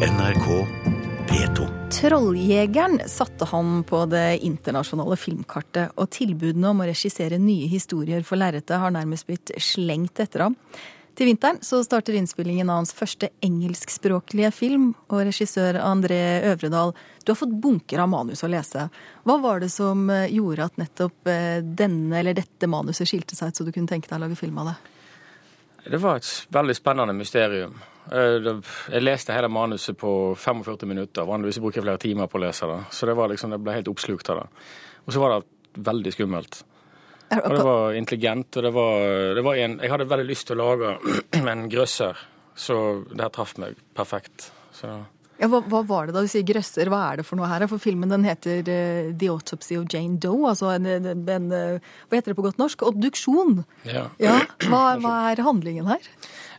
NRK P2. Trolljegeren satte han på det internasjonale filmkartet, og tilbudene om å regissere nye historier for lerretet har nærmest blitt slengt etter ham. Til vinteren så starter innspillingen av hans første engelskspråklige film, og regissør André Øvredal, du har fått bunker av manus å lese. Hva var det som eh, gjorde at nettopp eh, denne eller dette manuset skilte seg ut, så du kunne tenke deg å lage film av det? Det var et veldig spennende mysterium. Eh, jeg leste hele manuset på 45 minutter. Vanligvis bruker jeg flere timer på å lese det. Så det, var liksom, jeg ble helt oppslukt av det. Og så var det veldig skummelt. Og det var intelligent, og det var, det var en Jeg hadde veldig lyst til å lage en grøsser, så det her traff meg perfekt. Så. Ja, hva, hva, var det da du sier grøsser? Hva er det for noe her? For filmen den heter uh, The Autopsy of Jane Doe. Altså en, en, en, Hva heter det på godt norsk? Obduksjon. Ja. ja hva, hva, er handlingen her?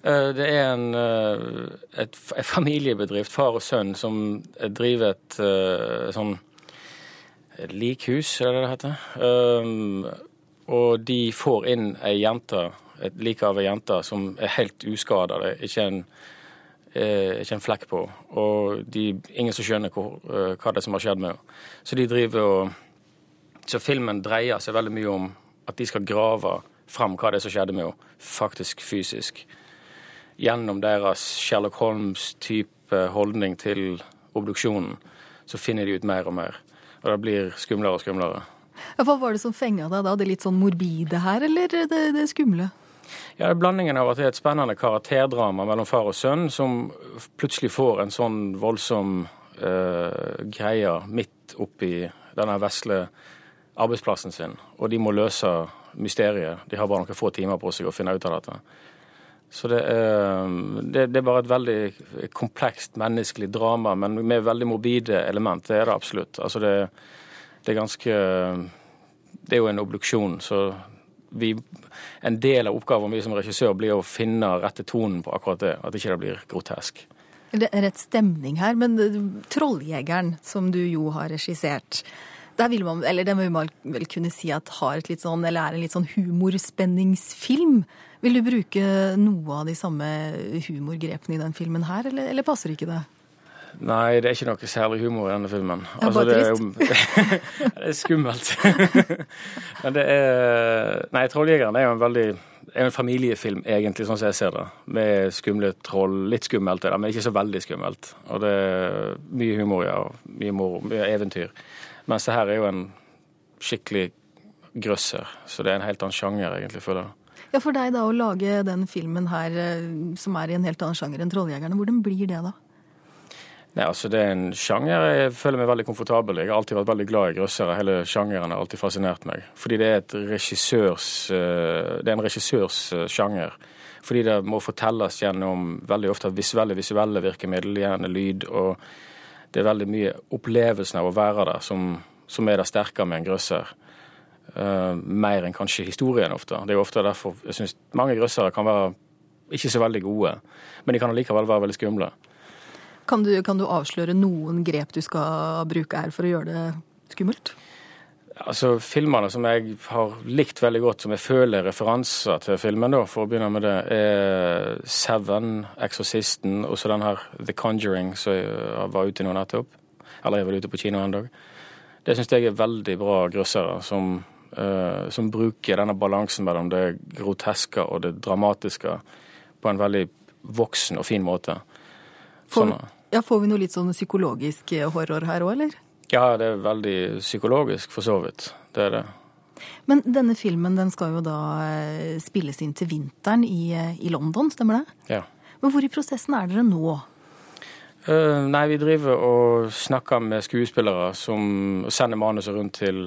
Uh, det er en, et, et, familiebedrift, far og sønn, som driver et sånn likhus, er det det heter? Um, og de får inn ei jente, et lik av ei jente som er helt uskada. Det er ikke en, eh, ikke en, flekk på. Og de, ingen som skjønner hvor, eh, hva det er som har skjedd med henne. Så de driver og Så filmen dreier seg veldig mye om at de skal grave fram hva det er som skjedde med henne, faktisk fysisk. Gjennom deres Sherlock Holmes-type holdning til obduksjonen, så finner de ut mer og mer. Og det blir skumlere og skumlere. Hva var det som fenga deg da? Det litt sånn morbide her, eller det, det skumle? Ja, Blandingen av at det er et spennende karakterdrama mellom far og sønn, som plutselig får en sånn voldsom uh, greie midt oppi denne vesle arbeidsplassen sin. Og de må løse mysteriet. De har bare noen få timer på seg å finne ut av dette. Så det er, det, det er, bare et veldig komplekst menneskelig drama, men med veldig morbide element. Det er det absolutt. Altså det, det er ganske Det er jo en obduksjon, så vi, en del av oppgaven vi som regissør blir å finne rette tonen på akkurat det. At ikke det blir grotesk. Det er rett stemning her, men 'Trolljegeren', som du jo har regissert, der vil man, eller det må man vel kunne si at har et litt sånn, eller er en litt sånn humorspenningsfilm. Vil du bruke noe av de samme humorgrepene i den filmen her, eller, eller passer ikke det? Nei, det er ikke noe særlig humor i denne filmen. Ja, altså, det, er, det er skummelt. Men det er Nei, 'Trolljegeren' er jo en veldig er en familiefilm, egentlig, sånn som jeg ser det. Med skumle troll. Litt skummelt er det, men ikke så veldig skummelt. Og det er mye humor, ja. Mye moro, mye eventyr. Mens det her er jo en skikkelig grøsser. Så det er en helt annen sjanger, egentlig, føler jeg. Ja, For deg da å lage den filmen her, eh, som er i en helt annen sjanger enn 'Trolljegerne', hvordan blir det da? Nei, altså Det er en sjanger jeg føler meg veldig komfortabel i. Jeg har alltid vært veldig glad i grøssere. Hele sjangeren har alltid fascinert meg. Fordi det er, regissørs, eh, det er en regissørs eh, sjanger. Fordi det må fortelles gjennom veldig ofte visuelle, visuelle virkemidler, gjerne lyd. Og det er veldig mye opplevelsen av å være der som, som er det sterke med en grøsser. Uh, mer enn kanskje historien ofte. Det er jo ofte derfor jeg syns mange grøssere kan være ikke så veldig gode, men de kan allikevel være veldig skumle. Kan du, kan du, avsløre noen grep du skal bruke her for å gjøre det skummelt? Altså, Filmene som jeg har likt veldig godt, som jeg føler referanser til filmen, da, for å begynne med det, er Seven, Exorcisten og så den her The Conjuring som jeg var ute nå nettopp. Eller jeg var ute på kino en dag. Det syns jeg er veldig bra grøssere som, uh, som bruker denne balansen mellom det groteske og det dramatiske på en veldig voksen og fin måte. For, sånn, ja, får vi noe litt sånn psykologisk eh, horror her òg, eller? Ja, det er veldig psykologisk, for så vidt. Det er det. Men denne filmen den skal jo da eh, spilles inn til vinteren i, eh, i London, stemmer det? Ja. Men hvor i prosessen er dere nå? Uh, nei, vi driver og snakker med skuespillere som sender manuset rundt til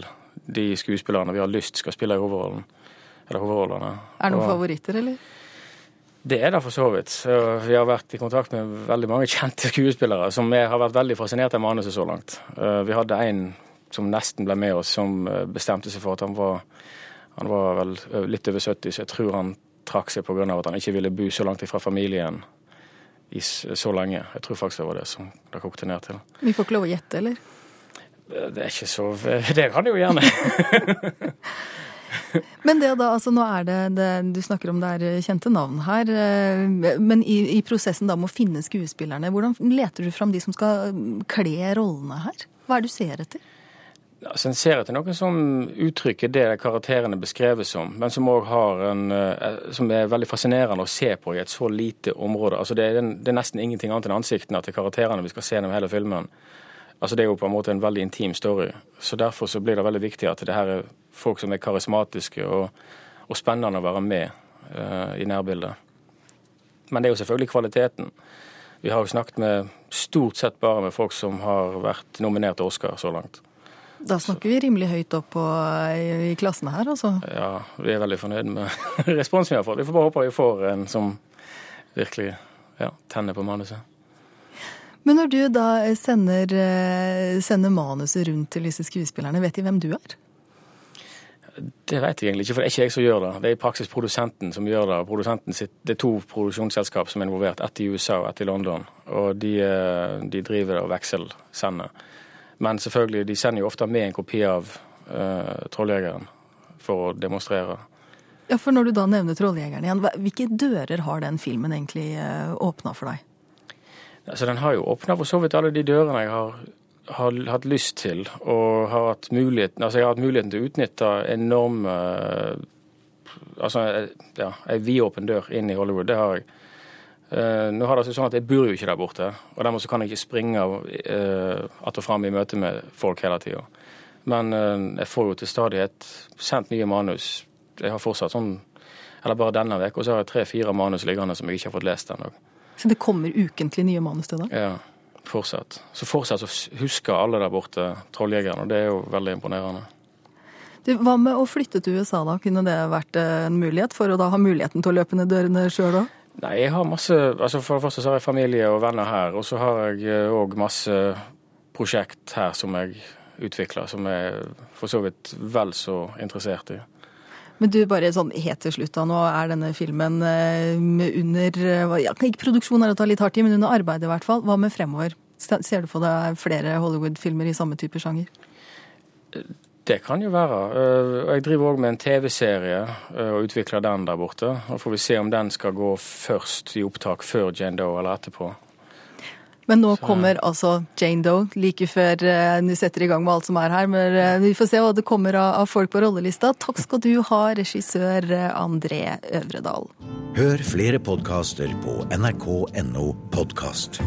de skuespillerne vi har lyst skal spille i hovedrollen. Eller hovedrollene. Er det noen og, favoritter, eller? Det er det for så vidt. Vi har vært i kontakt med veldig mange kjente skuespillere som har vært veldig fascinert av manuset så langt. Eh, vi hadde en som nesten ble med oss, som eh, bestemte seg for at han var, han var vel litt over 70, så jeg tror han trakk seg pga. at han ikke ville bo så langt ifra familien i så lenge. Jeg tror faktisk det var det som det kokte ned til. Vi får ikke lov å gjette, eller? Det er ikke så Det kan jo gjerne. Men det da, altså nå er det, det, Du snakker om det er kjente navn her. eh, Men i, i prosessen da med å finne skuespillerne, hvordan leter du fram de som skal kle rollene her? Hva er det du ser etter? Altså, En ser etter noe som uttrykker det karakterene beskreves som, men som òg eh, er veldig fascinerende å se på i et så lite område. Altså Det er, det er nesten ingenting annet enn ansiktene til karakterene vi skal se gjennom hele filmen. Altså Det er jo på en måte en veldig intim story. Så Derfor så blir det veldig viktig at det her er folk som er karismatiske og, og spennende å være med uh, i nærbildet. Men det er jo selvfølgelig kvaliteten. Vi har jo snakket med stort sett bare med folk som har vært nominert til Oscar så langt. Da snakker vi rimelig høyt opp på, i, i klassene her, altså. Ja, vi er veldig fornøyd med responsen vi har fått. Vi får bare håpe vi får en som virkelig ja, tenner på manuset. Men når du da sender, eh, sender manuset rundt til disse skuespillerne, vet de hvem du er? Det vet jeg egentlig ikke, for det er ikke jeg som gjør det. Det er i praksis produsenten som gjør det. Produsenten sitt, det er to produksjonsselskap som er involvert, ett i USA og ett i London. Og de, eh, de driver og vekselsender. Men selvfølgelig, de sender jo ofte med en kopi av uh, 'Trolljegeren' for å demonstrere. Ja, for Når du da nevner 'Trolljegeren' igjen, hvilke dører har den filmen egentlig åpna for deg? Altså, Den har jo åpna for så vidt alle de dørene jeg har, har hatt lyst til. Og har hatt muligheten, altså jeg har hatt muligheten til å utnytte enorme Altså ja, ei vidåpen dør inn i Hollywood. Det har jeg. Uh, nå har det seg sånn at Jeg bor jo ikke der borte, og dermed så kan jeg ikke springe uh, att og fram i møte med folk hele tida. Men uh, jeg får jo til stadighet sendt nye manus. Jeg har fortsatt sånn Eller bare denne uka, og så har jeg tre-fire manus liggende som jeg ikke har fått lest ennå. Så det kommer ukentlig nye manus til deg? Ja, fortsatt. Så fortsatt så husker alle der borte trolljegerne, og det er jo veldig imponerende. Du, hva med å flytte til USA, da? Kunne det vært en mulighet for å da ha muligheten til å løpe ned dørene sjøl òg? Nei, jeg har masse altså For det første så har jeg familie og venner her, og så har jeg òg masse prosjekt her som jeg utvikler, som jeg for så vidt vel så interessert i. Men du, bare sånn helt til slutt da, nå er denne filmen under ja, Ikke produksjon er å ta litt hardt i, men under arbeid i hvert fall. Hva med fremover? Ser du for deg flere Hollywood-filmer i samme type sjanger? Det kan jo være. Jeg driver òg med en TV-serie og utvikler den der borte. Og får vi se om den skal gå først i opptak før Jane Doe eller etterpå. Men nå kommer altså Jane Doe like før uh, du setter i gang med alt som er her. Men uh, vi får se hva det kommer av, av folk på rollelista. Takk skal du ha, regissør uh, André Øvredal. Hør flere podkaster på nrk.no podkast.